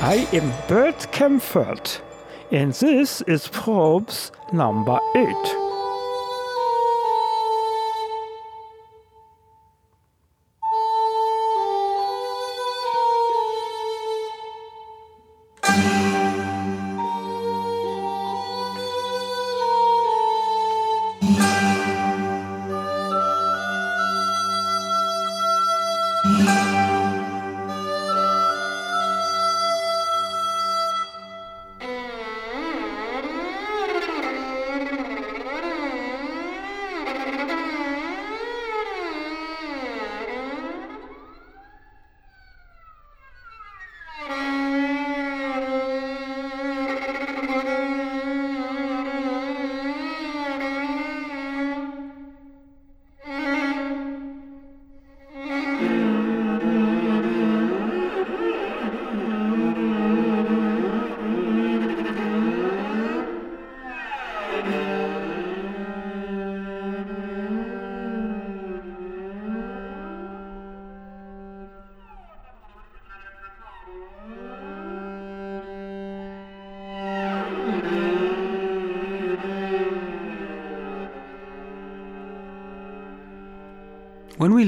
I am Bert Kemfert, and this is Probes number 8.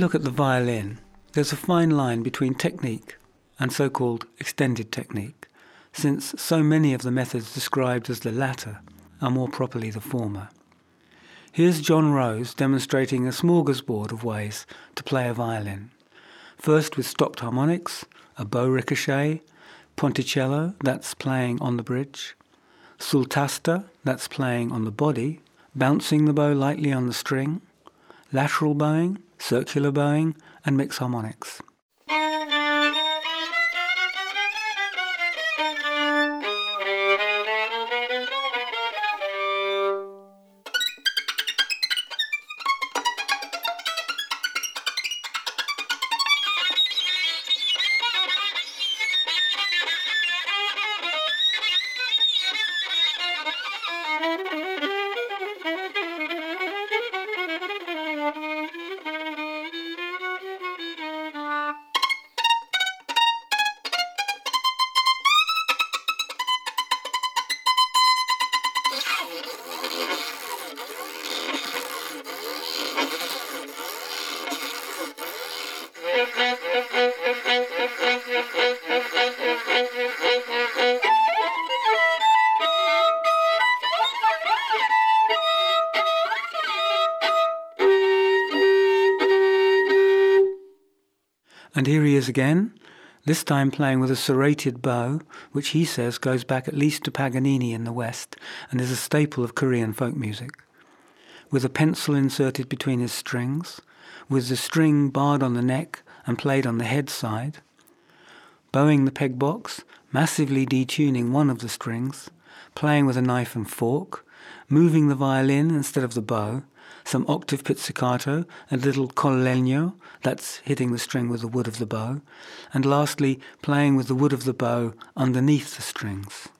Look at the violin, there's a fine line between technique and so called extended technique, since so many of the methods described as the latter are more properly the former. Here's Jon Rose demonstrating a smorgasbord of ways to play a violin. First with stopped harmonics, a bow ricochet, ponticello, that's playing on the bridge, sul tasto, that's playing on the body, bouncing the bow lightly on the string, lateral bowing, circular bowing, and mixed harmonics. This time playing with a serrated bow, which he says goes back at least to Paganini in the West and is a staple of Korean folk music. With a pencil inserted between his strings, with the string barred on the neck and played on the head side, bowing the peg box, massively detuning one of the strings, playing with a knife and fork, moving the violin instead of the bow, some octave pizzicato, a little col legno, that's hitting the string with the wood of the bow, and lastly, playing with the wood of the bow underneath the strings.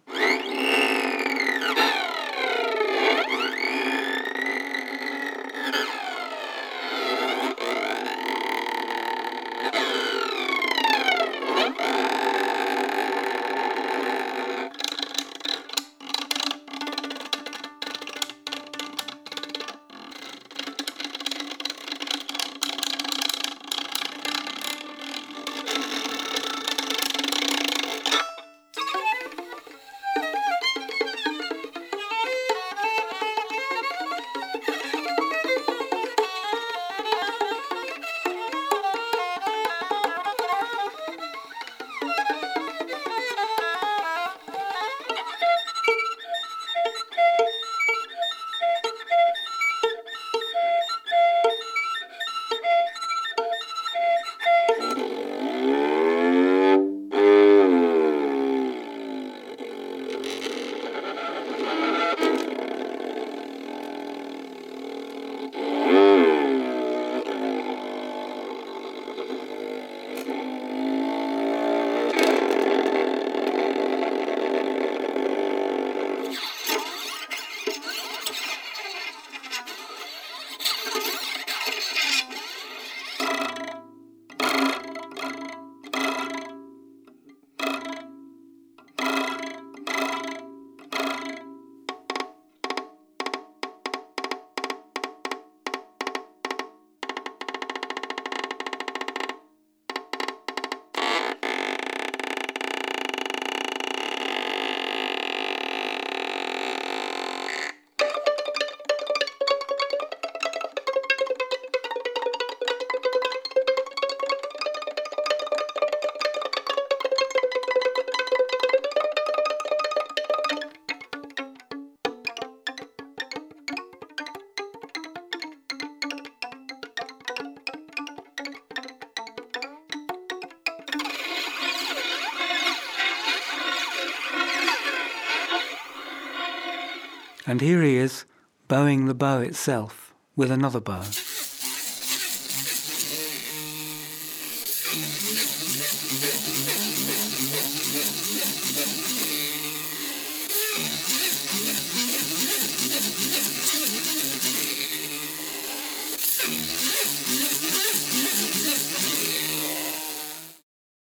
And here he is, bowing the bow itself with another bow.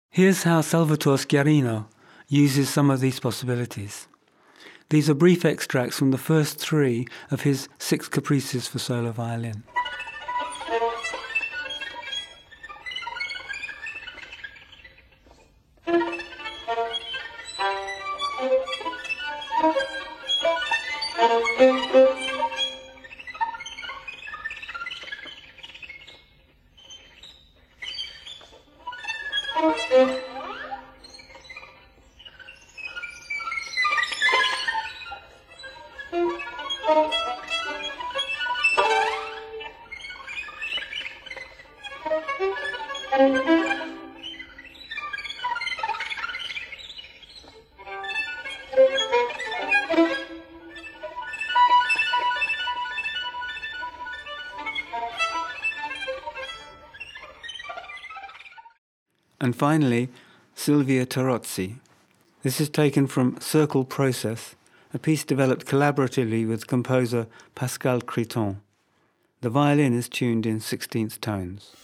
Here's how Salvatore Sciarrino uses some of these possibilities. These are brief extracts from the first three of his six caprices for solo violin. Finally, Silvia Tarozzi. This is taken from Circle Process, a piece developed collaboratively with composer Pascal Criton. The violin is tuned in 16th tones.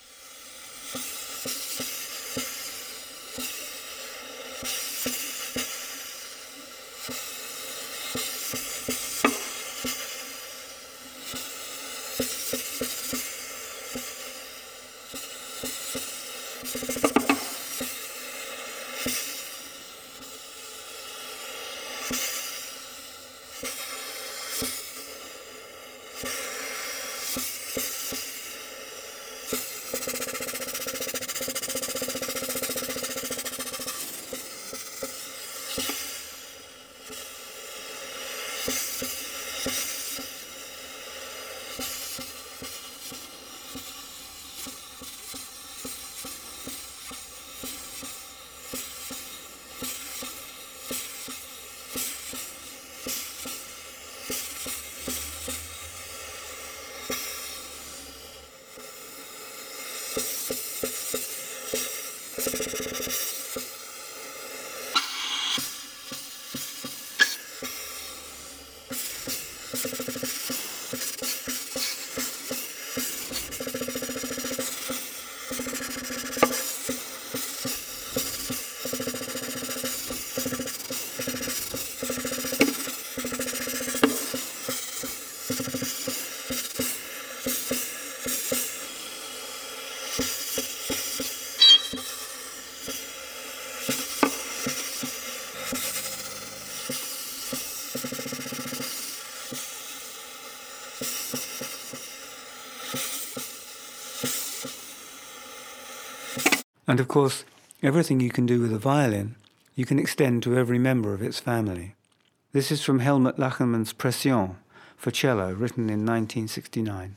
And of course, everything you can do with a violin, you can extend to every member of its family. This is from Helmut Lachenmann's Pression for cello, written in 1969.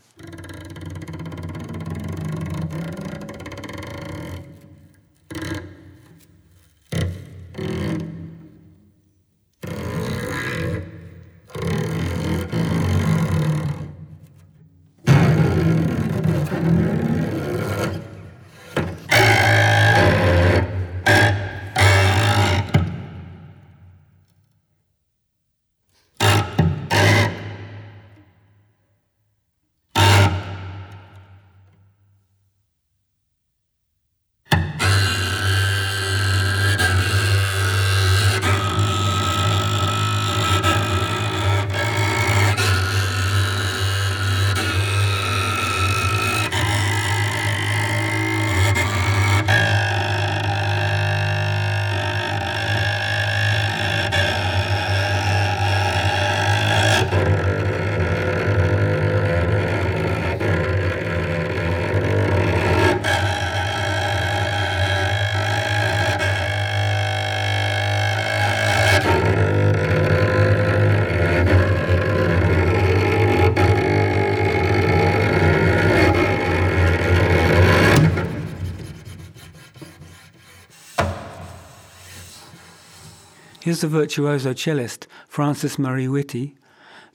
Here's the virtuoso cellist Frances-Marie Uitti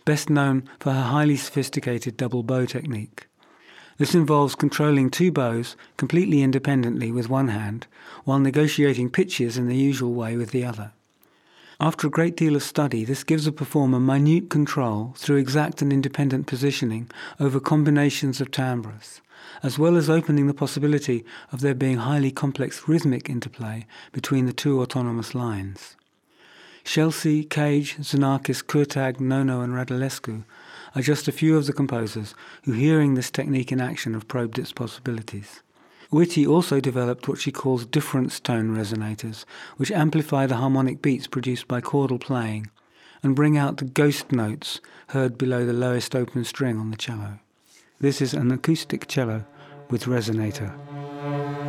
best known for her highly sophisticated double bow technique. This involves controlling two bows completely independently with one hand, while negotiating pitches in the usual way with the other. After a great deal of study, this gives a performer minute control through exact and independent positioning over combinations of timbres, as well as opening the possibility of there being highly complex rhythmic interplay between the two autonomous lines. Scelsi, Cage, Xenakis, Kurtag, Nono, and Radulescu are just a few of the composers who, hearing this technique in action, have probed its possibilities. Uitti also developed what she calls difference tone resonators, which amplify the harmonic beats produced by chordal playing and bring out the ghost notes heard below the lowest open string on the cello. This is an acoustic cello with resonator.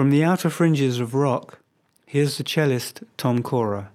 From the outer fringes of rock, here's the cellist Tom Cora.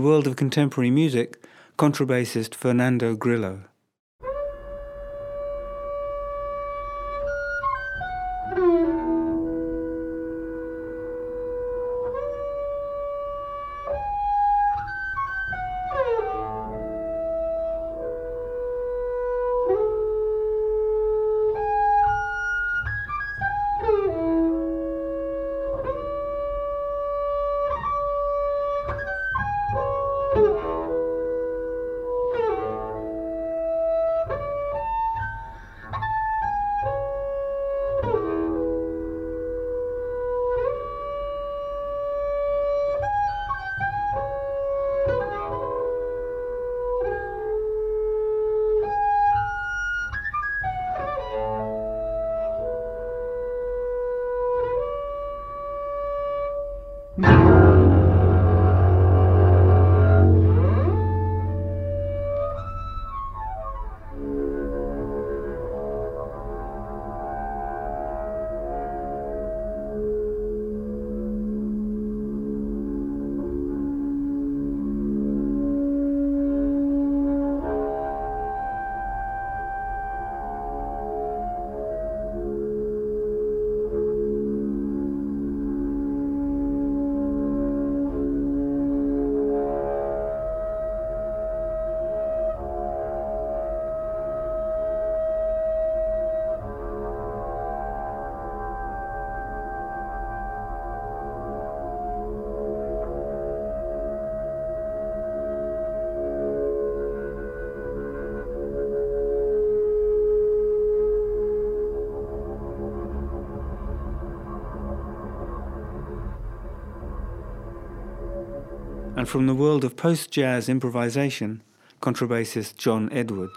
The world of contemporary music, contrabassist Fernando Grillo. And from the world of post jazz improvisation, contrabassist John Edwards.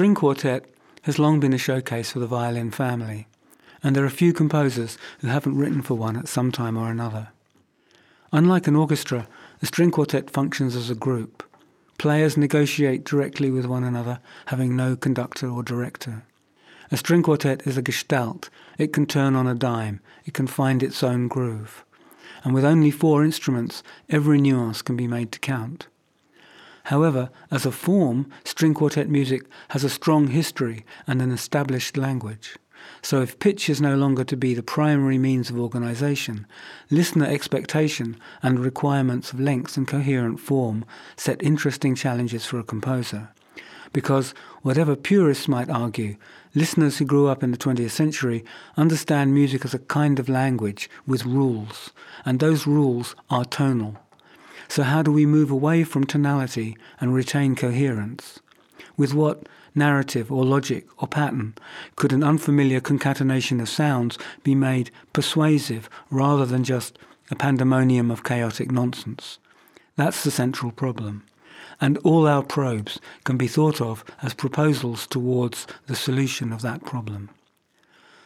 String quartet has long been a showcase for the violin family, and there are few composers who haven't written for one at some time or another. Unlike an orchestra, a string quartet functions as a group. Players negotiate directly with one another, having no conductor or director. A string quartet is a gestalt. It can turn on a dime. It can find its own groove. And with only four instruments, every nuance can be made to count. However, as a form, string quartet music has a strong history and an established language. So if pitch is no longer to be the primary means of organization, listener expectation and requirements of length and coherent form set interesting challenges for a composer. Because, whatever purists might argue, listeners who grew up in the 20th century understand music as a kind of language with rules, and those rules are tonal. So how do we move away from tonality and retain coherence? With what narrative or logic or pattern could an unfamiliar concatenation of sounds be made persuasive rather than just a pandemonium of chaotic nonsense? That's the central problem. And all our probes can be thought of as proposals towards the solution of that problem.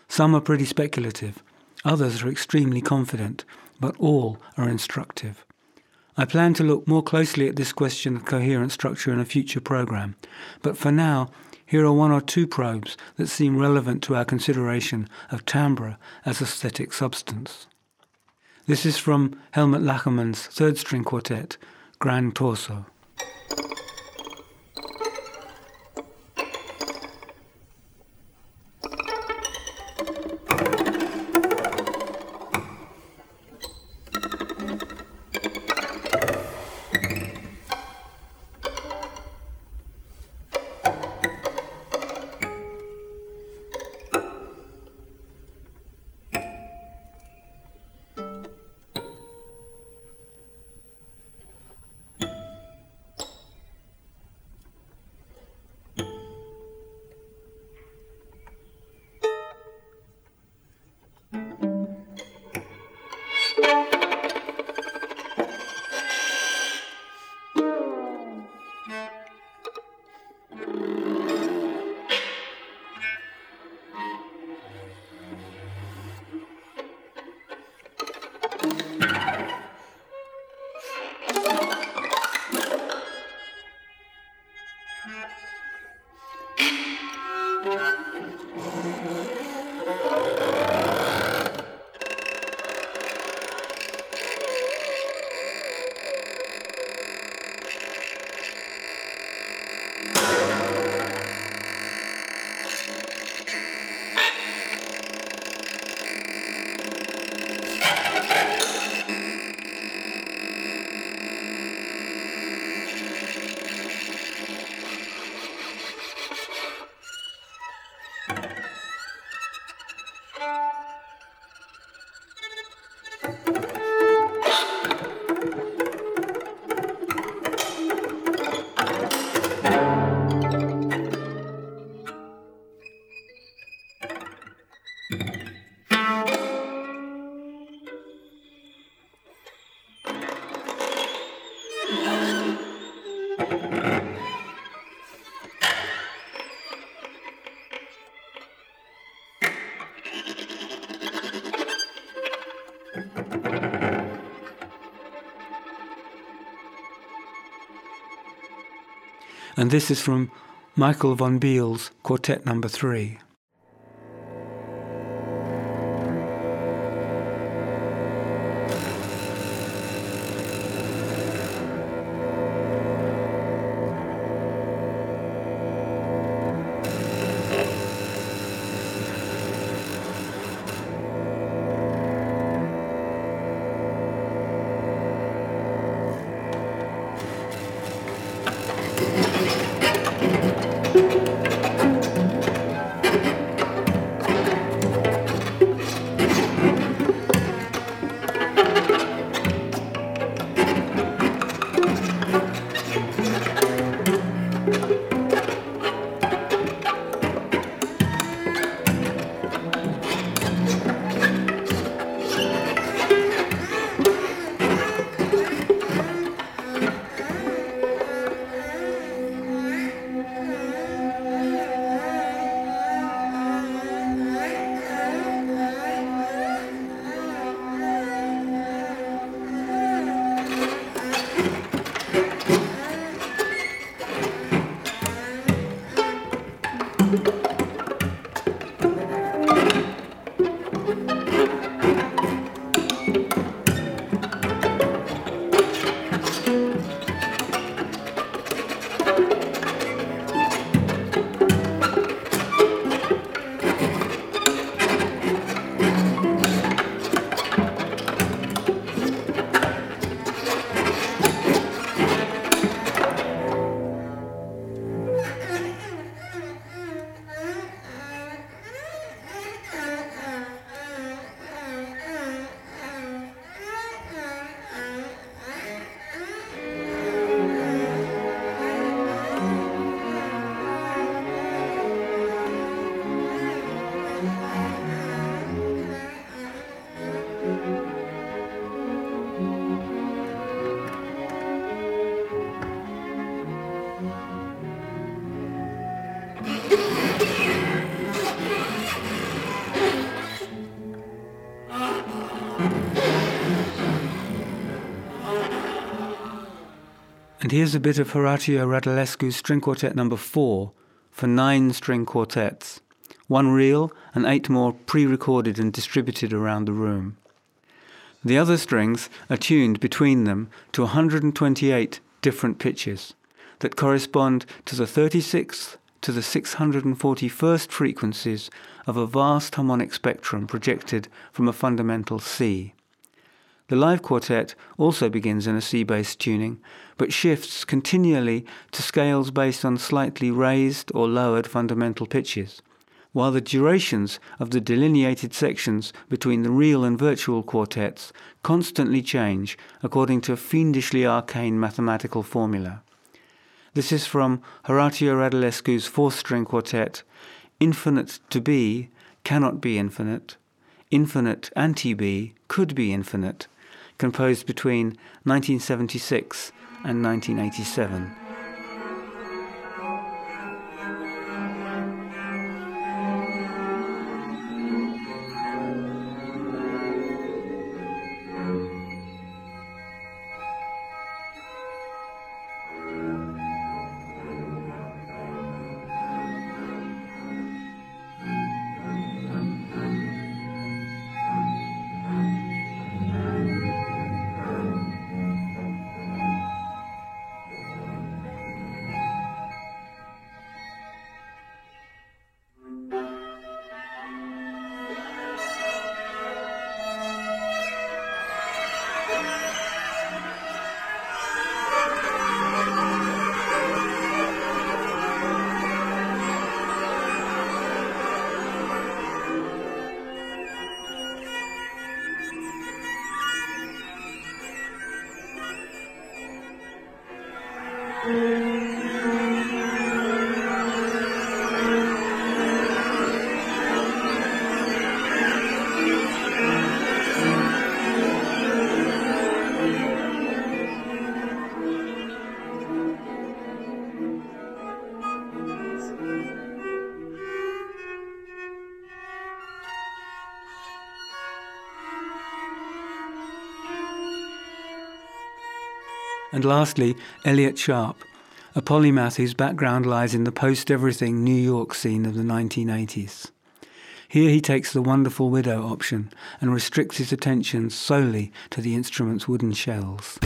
Some are pretty speculative, others are extremely confident, but all are instructive. I plan to look more closely at this question of coherent structure in a future program, but for now, here are one or two probes that seem relevant to our consideration of timbre as aesthetic substance. This is from Helmut Lachenmann's third string quartet, Gran Torso. And this is from Michael von Biel's Quartet Number Three. And Here's a bit of Horatiu Radulescu's String Quartet number 4 for nine string quartets, one reel and eight more pre-recorded and distributed around the room. The other strings are tuned between them to 128 different pitches that correspond to the 36th to the 641st frequencies of a vast harmonic spectrum projected from a fundamental C. The live quartet also begins in a C bass tuning, but shifts continually to scales based on slightly raised or lowered fundamental pitches, while the durations of the delineated sections between the real and virtual quartets constantly change according to a fiendishly arcane mathematical formula. This is from Horatiu Radulescu's fourth string quartet, Infinite to be cannot be infinite, infinite anti be could be infinite, composed between 1976 and 1987. And lastly, Elliott Sharp, a polymath whose background lies in the post everything New York scene of the 1980s. Here he takes the wonderful widow option and restricts his attention solely to the instrument's wooden shells.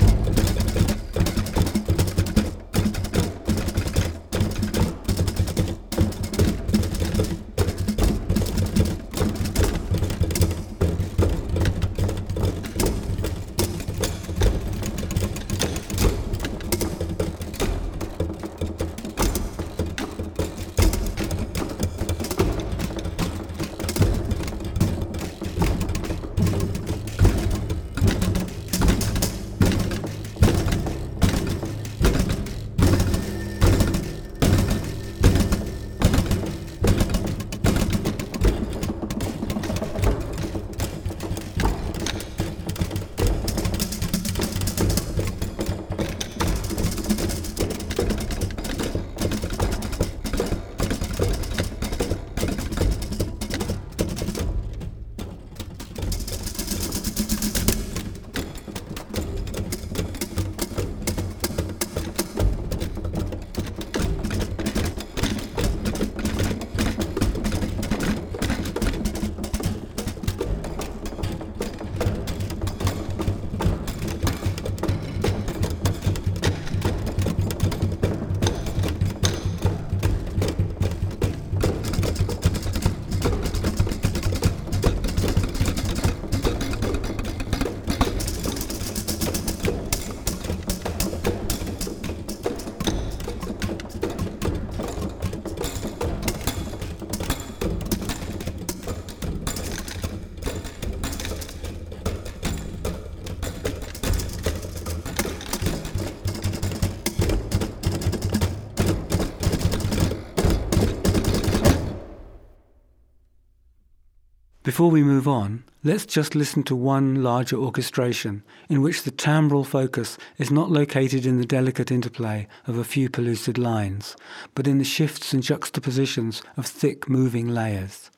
Before we move on, let's just listen to one larger orchestration in which the timbral focus is not located in the delicate interplay of a few pellucid lines, but in the shifts and juxtapositions of thick moving layers.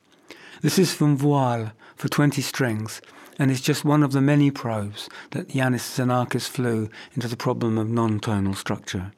This is from Voile for 20 strings and is just one of the many probes that Iannis Xenakis flew into the problem of non-tonal structure.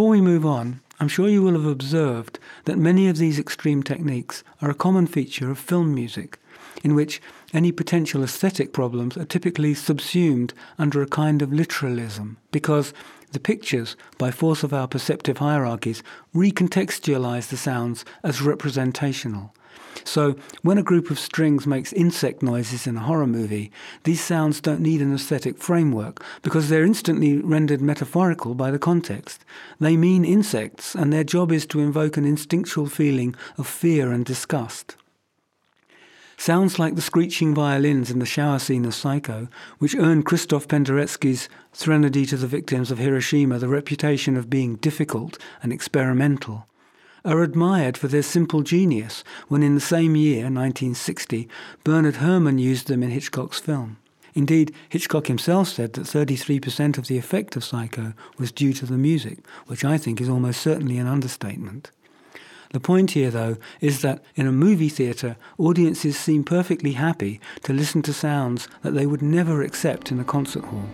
Before we move on, I'm sure you will have observed that many of these extreme techniques are a common feature of film music, in which any potential aesthetic problems are typically subsumed under a kind of literalism, because the pictures, by force of our perceptive hierarchies, recontextualize the sounds as representational. So, when a group of strings makes insect noises in a horror movie, these sounds don't need an aesthetic framework because they're instantly rendered metaphorical by the context. They mean insects, and their job is to invoke an instinctual feeling of fear and disgust. Sounds like the screeching violins in the shower scene of Psycho, which earned Krzysztof Penderecki's Threnody to the Victims of Hiroshima the reputation of being difficult and experimental are admired for their simple genius when in the same year, 1960, Bernard Herrmann used them in Hitchcock's film. Indeed, Hitchcock himself said that 33% of the effect of Psycho was due to the music, which I think is almost certainly an understatement. The point here, though, is that in a movie theatre, audiences seem perfectly happy to listen to sounds that they would never accept in a concert hall.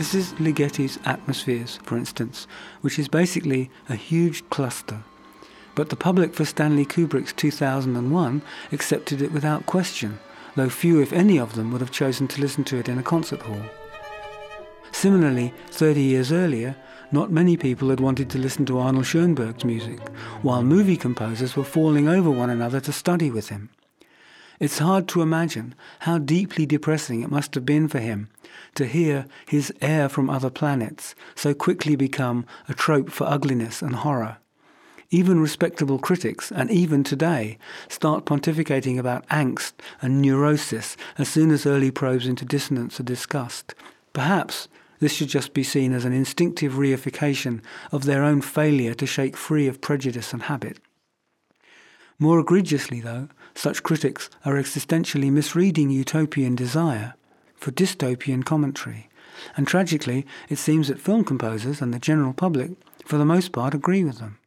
This is Ligeti's Atmospheres, for instance, which is basically a huge cluster. But the public for Stanley Kubrick's 2001 accepted it without question, though few, if any, of them would have chosen to listen to it in a concert hall. Similarly, 30 years earlier, not many people had wanted to listen to Arnold Schoenberg's music, while movie composers were falling over one another to study with him. It's hard to imagine how deeply depressing it must have been for him to hear his air from other planets so quickly become a trope for ugliness and horror. Even respectable critics, and even today, start pontificating about angst and neurosis as soon as early probes into dissonance are discussed. Perhaps this should just be seen as an instinctive reification of their own failure to shake free of prejudice and habit. More egregiously, though, such critics are existentially misreading utopian desire for dystopian commentary. And tragically, it seems that film composers and the general public, for the most part, agree with them.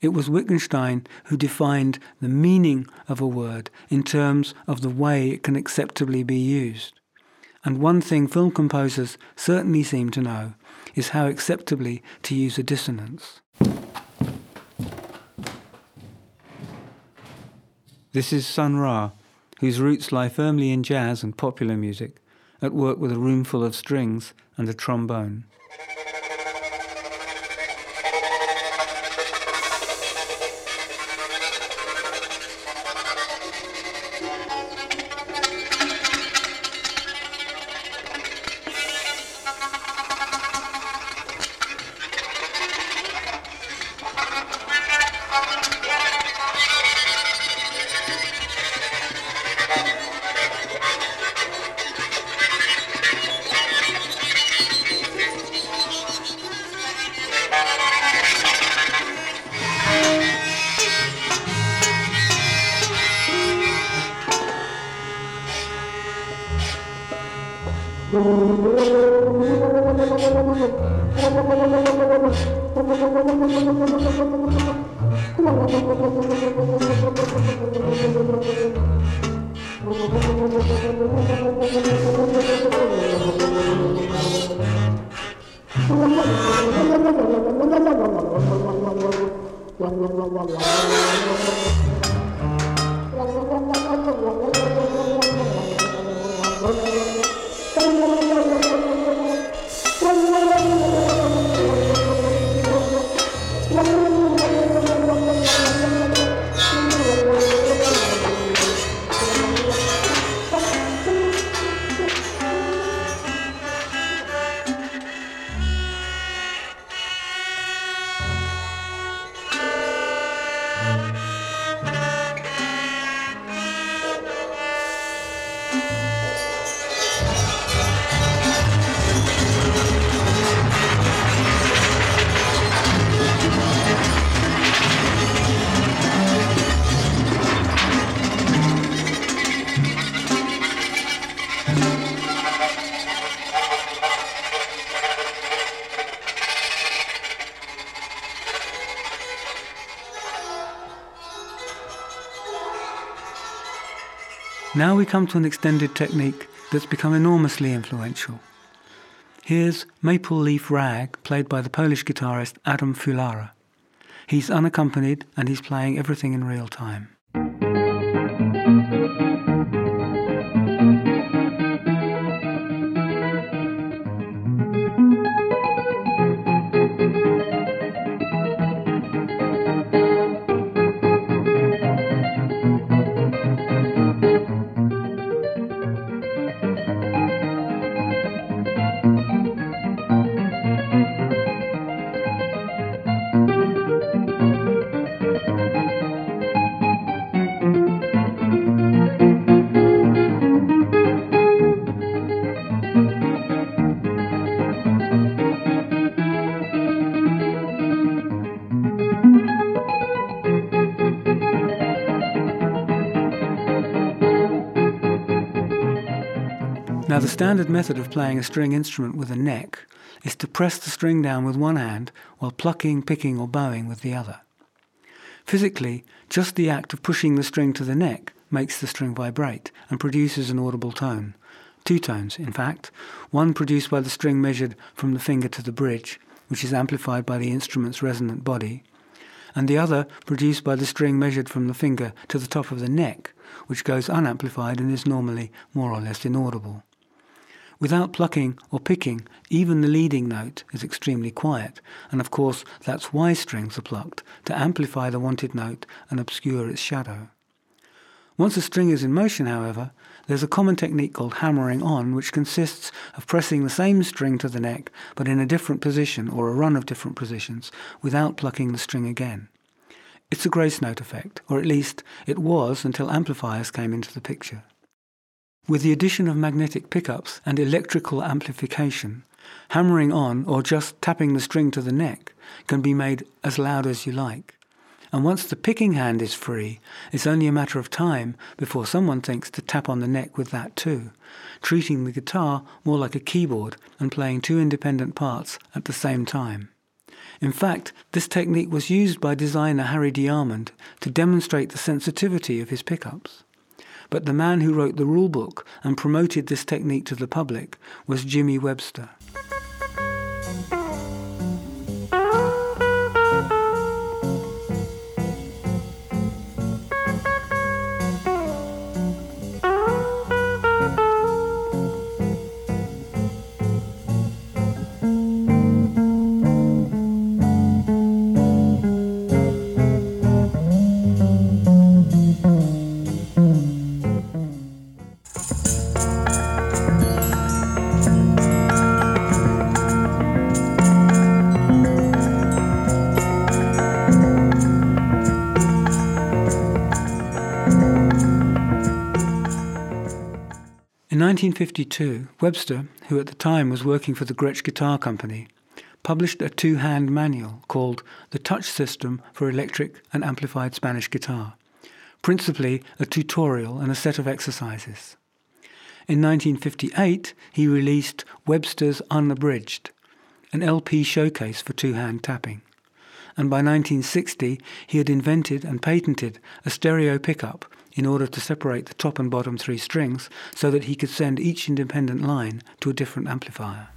It was Wittgenstein who defined the meaning of a word in terms of the way it can acceptably be used. And one thing film composers certainly seem to know is how acceptably to use a dissonance. This is Sun Ra, whose roots lie firmly in jazz and popular music, at work with a room full of strings and a trombone. Now we come to an extended technique that's become enormously influential. Here's Maple Leaf Rag, played by the Polish guitarist Adam Fulara. He's unaccompanied and he's playing everything in real time. Standard method of playing a string instrument with a neck is to press the string down with one hand while plucking, picking, or bowing with the other. Physically, just the act of pushing the string to the neck makes the string vibrate and produces an audible tone. two tones in fact, one produced by the string measured from the finger to the bridge, which is amplified by the instrument's resonant body, and the other produced by the string measured from the finger to the top of the neck, which goes unamplified and is normally more or less inaudible. Without plucking or picking, even the leading note is extremely quiet, and of course that's why strings are plucked, to amplify the wanted note and obscure its shadow. Once a string is in motion, however, there's a common technique called hammering on, which consists of pressing the same string to the neck, but in a different position or a run of different positions, without plucking the string again. It's a grace note effect, or at least it was until amplifiers came into the picture. With the addition of magnetic pickups and electrical amplification, hammering on or just tapping the string to the neck can be made as loud as you like. And once the picking hand is free, it's only a matter of time before someone thinks to tap on the neck with that too, treating the guitar more like a keyboard and playing two independent parts at the same time. In fact, this technique was used by designer Harry DeArmond to demonstrate the sensitivity of his pickups. But the man who wrote the rule book and promoted this technique to the public was Jimmy Webster. 1952, Webster, who at the time was working for the Gretsch Guitar Company, published a two hand manual called The Touch System for Electric and Amplified Spanish Guitar, principally a tutorial and a set of exercises. In 1958, he released Webster's Unabridged, an LP showcase for two hand tapping. And by 1960, he had invented and patented a stereo pickup in order to separate the top and bottom three strings so that he could send each independent line to a different amplifier.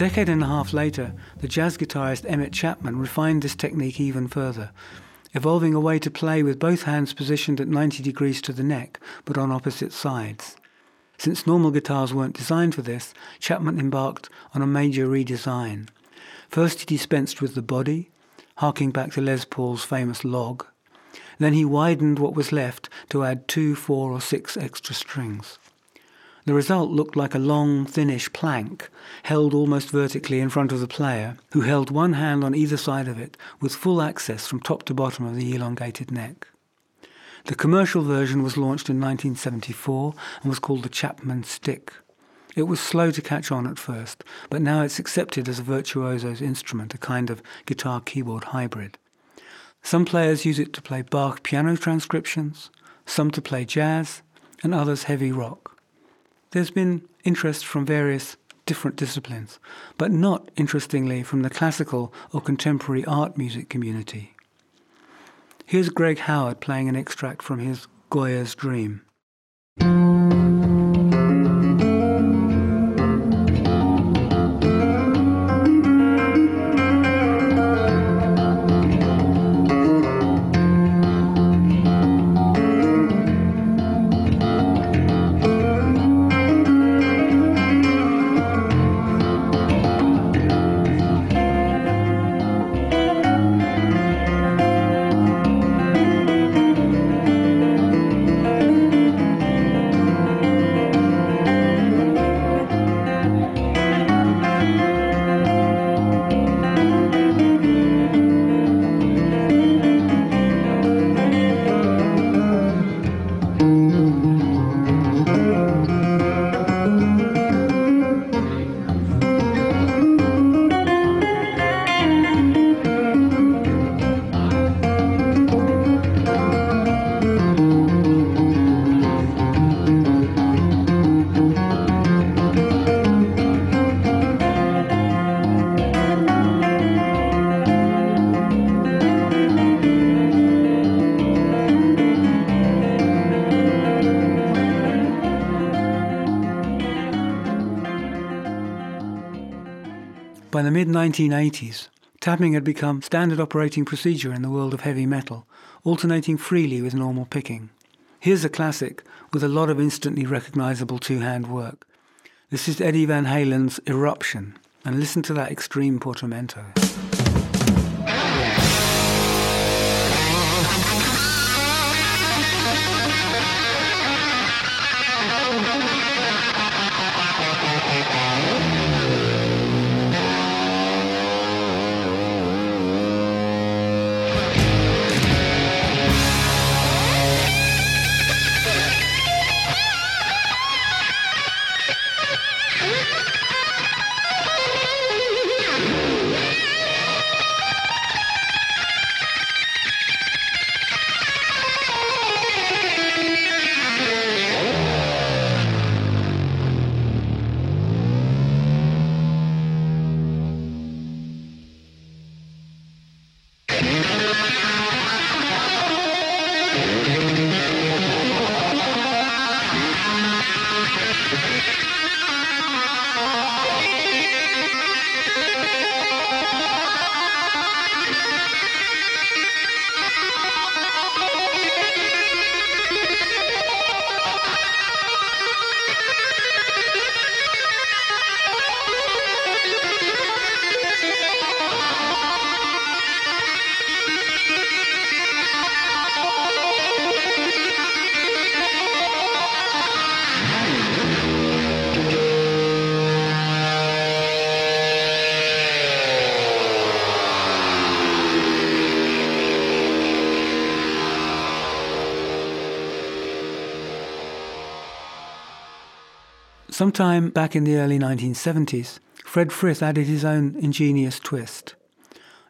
Decade and a half later, the jazz guitarist Emmett Chapman refined this technique even further, evolving a way to play with both hands positioned at 90 degrees to the neck, but on opposite sides. Since normal guitars weren't designed for this, Chapman embarked on a major redesign. First, he dispensed with the body, harking back to Les Paul's famous log. Then he widened what was left to add two, four, or six extra strings. The result looked like a long, thinnish plank, held almost vertically in front of the player, who held one hand on either side of it, with full access from top to bottom of the elongated neck. The commercial version was launched in 1974 and was called the Chapman Stick. It was slow to catch on at first, but now it's accepted as a virtuoso's instrument, a kind of guitar keyboard hybrid. Some players use it to play Bach piano transcriptions, some to play jazz, and others heavy rock. There's been interest from various different disciplines, but not, interestingly, from the classical or contemporary art music community. Here's Greg Howard playing an extract from his Goya's Dream. 1980s, tapping had become standard operating procedure in the world of heavy metal, alternating freely with normal picking. Here's a classic with a lot of instantly recognizable two hand work. This is Eddie Van Halen's Eruption, and listen to that extreme portamento. Sometime back in the early 1970s, Fred Frith added his own ingenious twist.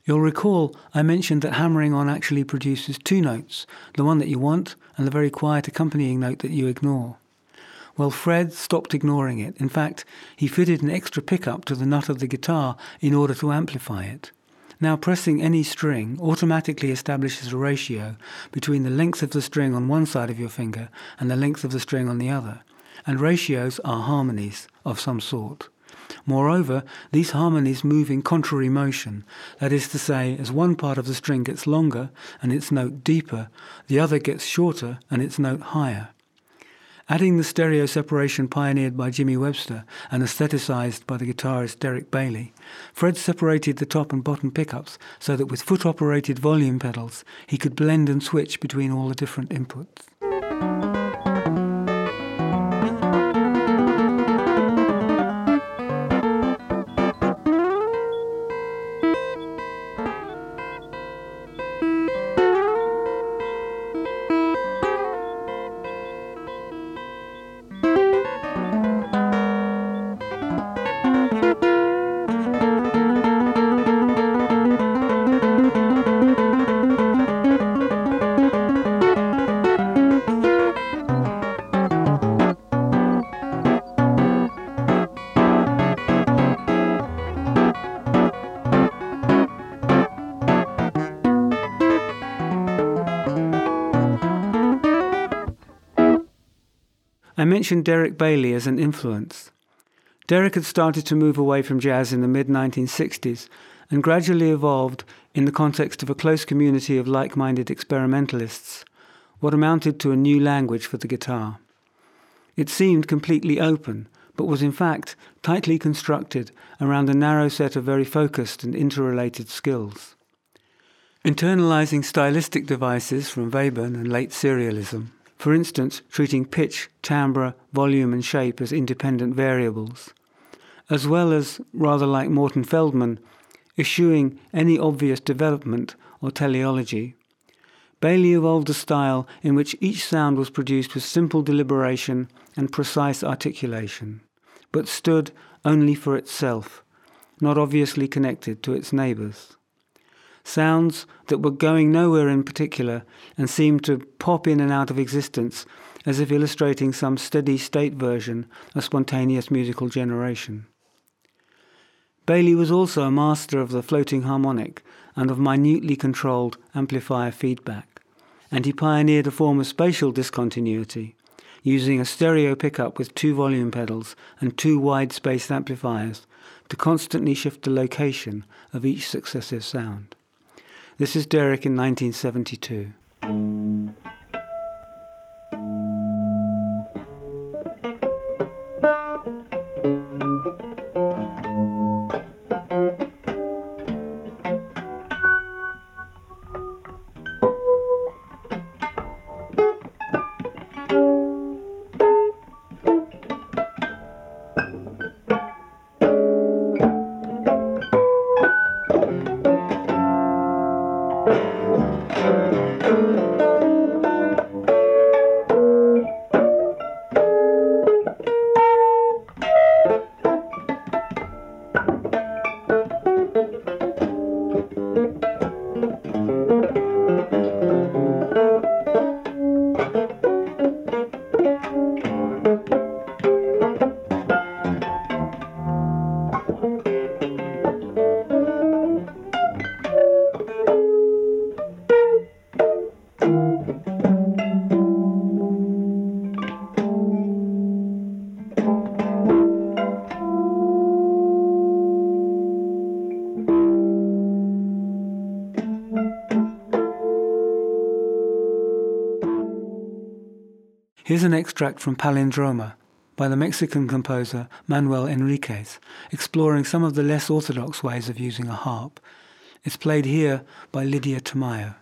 You'll recall I mentioned that hammering on actually produces two notes, the one that you want and the very quiet accompanying note that you ignore. Well, Fred stopped ignoring it. In fact, he fitted an extra pickup to the nut of the guitar in order to amplify it. Now, pressing any string automatically establishes a ratio between the length of the string on one side of your finger and the length of the string on the other and ratios are harmonies of some sort. Moreover, these harmonies move in contrary motion, that is to say, as one part of the string gets longer and its note deeper, the other gets shorter and its note higher. Adding the stereo separation pioneered by Jimmy Webster and aestheticized by the guitarist Derek Bailey, Fred separated the top and bottom pickups so that with foot operated volume pedals he could blend and switch between all the different inputs. Mentioned Derek Bailey as an influence. Derek had started to move away from jazz in the mid 1960s and gradually evolved, in the context of a close community of like minded experimentalists, what amounted to a new language for the guitar. It seemed completely open, but was in fact tightly constructed around a narrow set of very focused and interrelated skills. Internalizing stylistic devices from Webern and late serialism, for instance, treating pitch, timbre, volume, and shape as independent variables, as well as, rather like Morton Feldman, eschewing any obvious development or teleology. Bailey evolved a style in which each sound was produced with simple deliberation and precise articulation, but stood only for itself, not obviously connected to its neighbours sounds that were going nowhere in particular and seemed to pop in and out of existence as if illustrating some steady state version of spontaneous musical generation. Bailey was also a master of the floating harmonic and of minutely controlled amplifier feedback, and he pioneered a form of spatial discontinuity, using a stereo pickup with two volume pedals and two wide spaced amplifiers to constantly shift the location of each successive sound. This is Derek in 1972. Here's an extract from Palindroma by the Mexican composer Manuel Enriquez, exploring some of the less orthodox ways of using a harp. It's played here by Lydia Tamayo.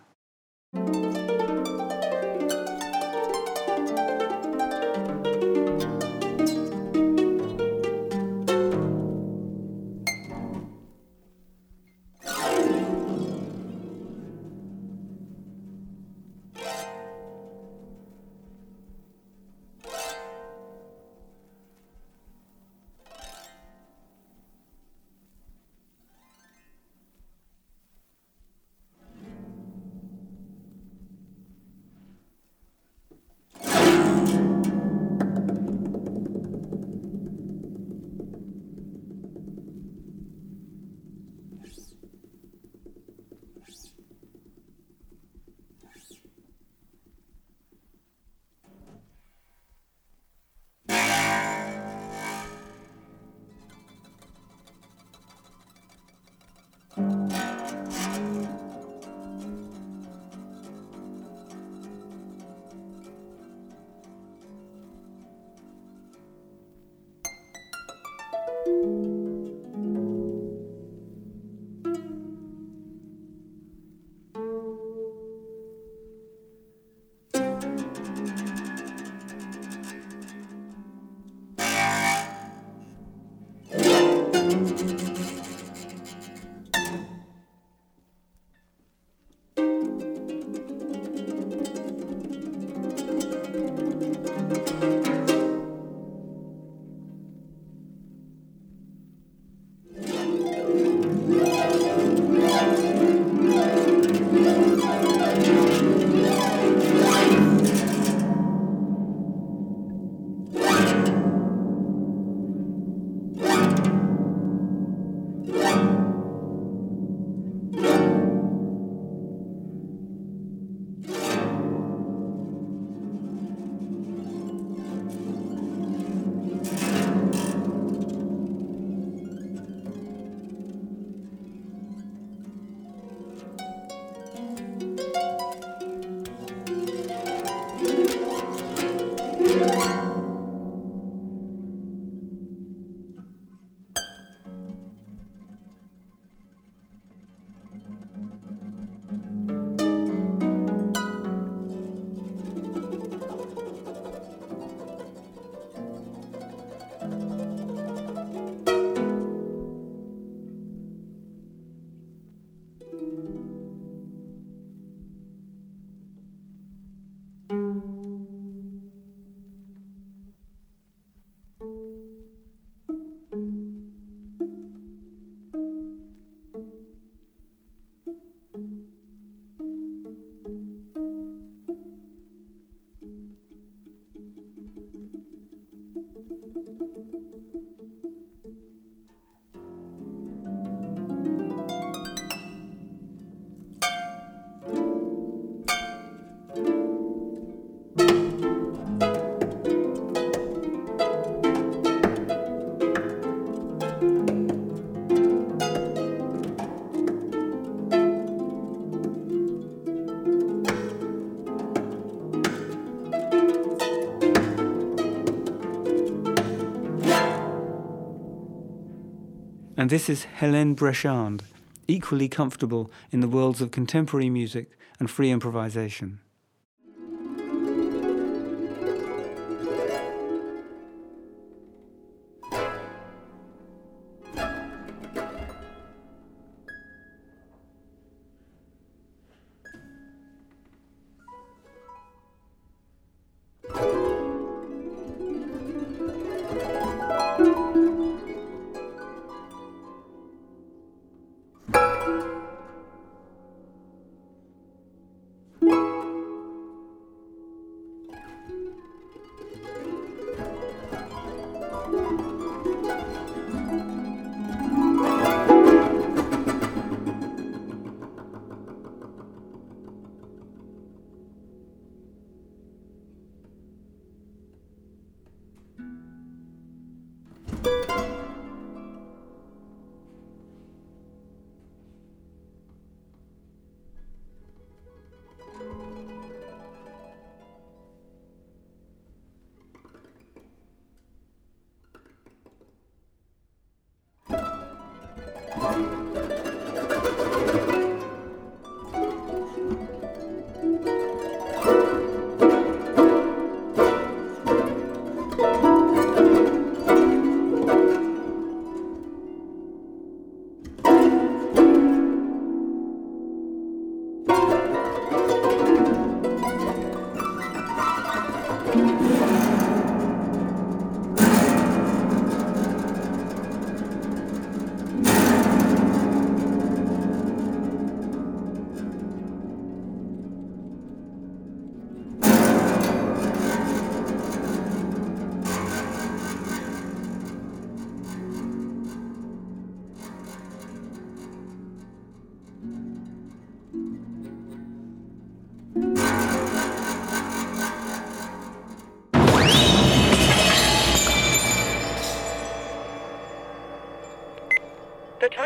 And this is Helene Breschand, equally comfortable in the worlds of contemporary music and free improvisation.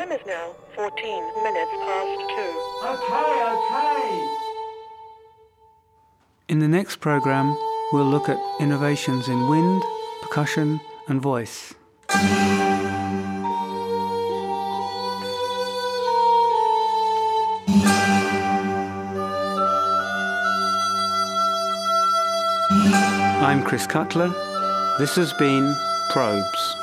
Now 14 minutes past 2. Okay, okay. In the next program, we'll look at innovations in wind, percussion, and voice. I'm Chris Cutler. This has been Probes.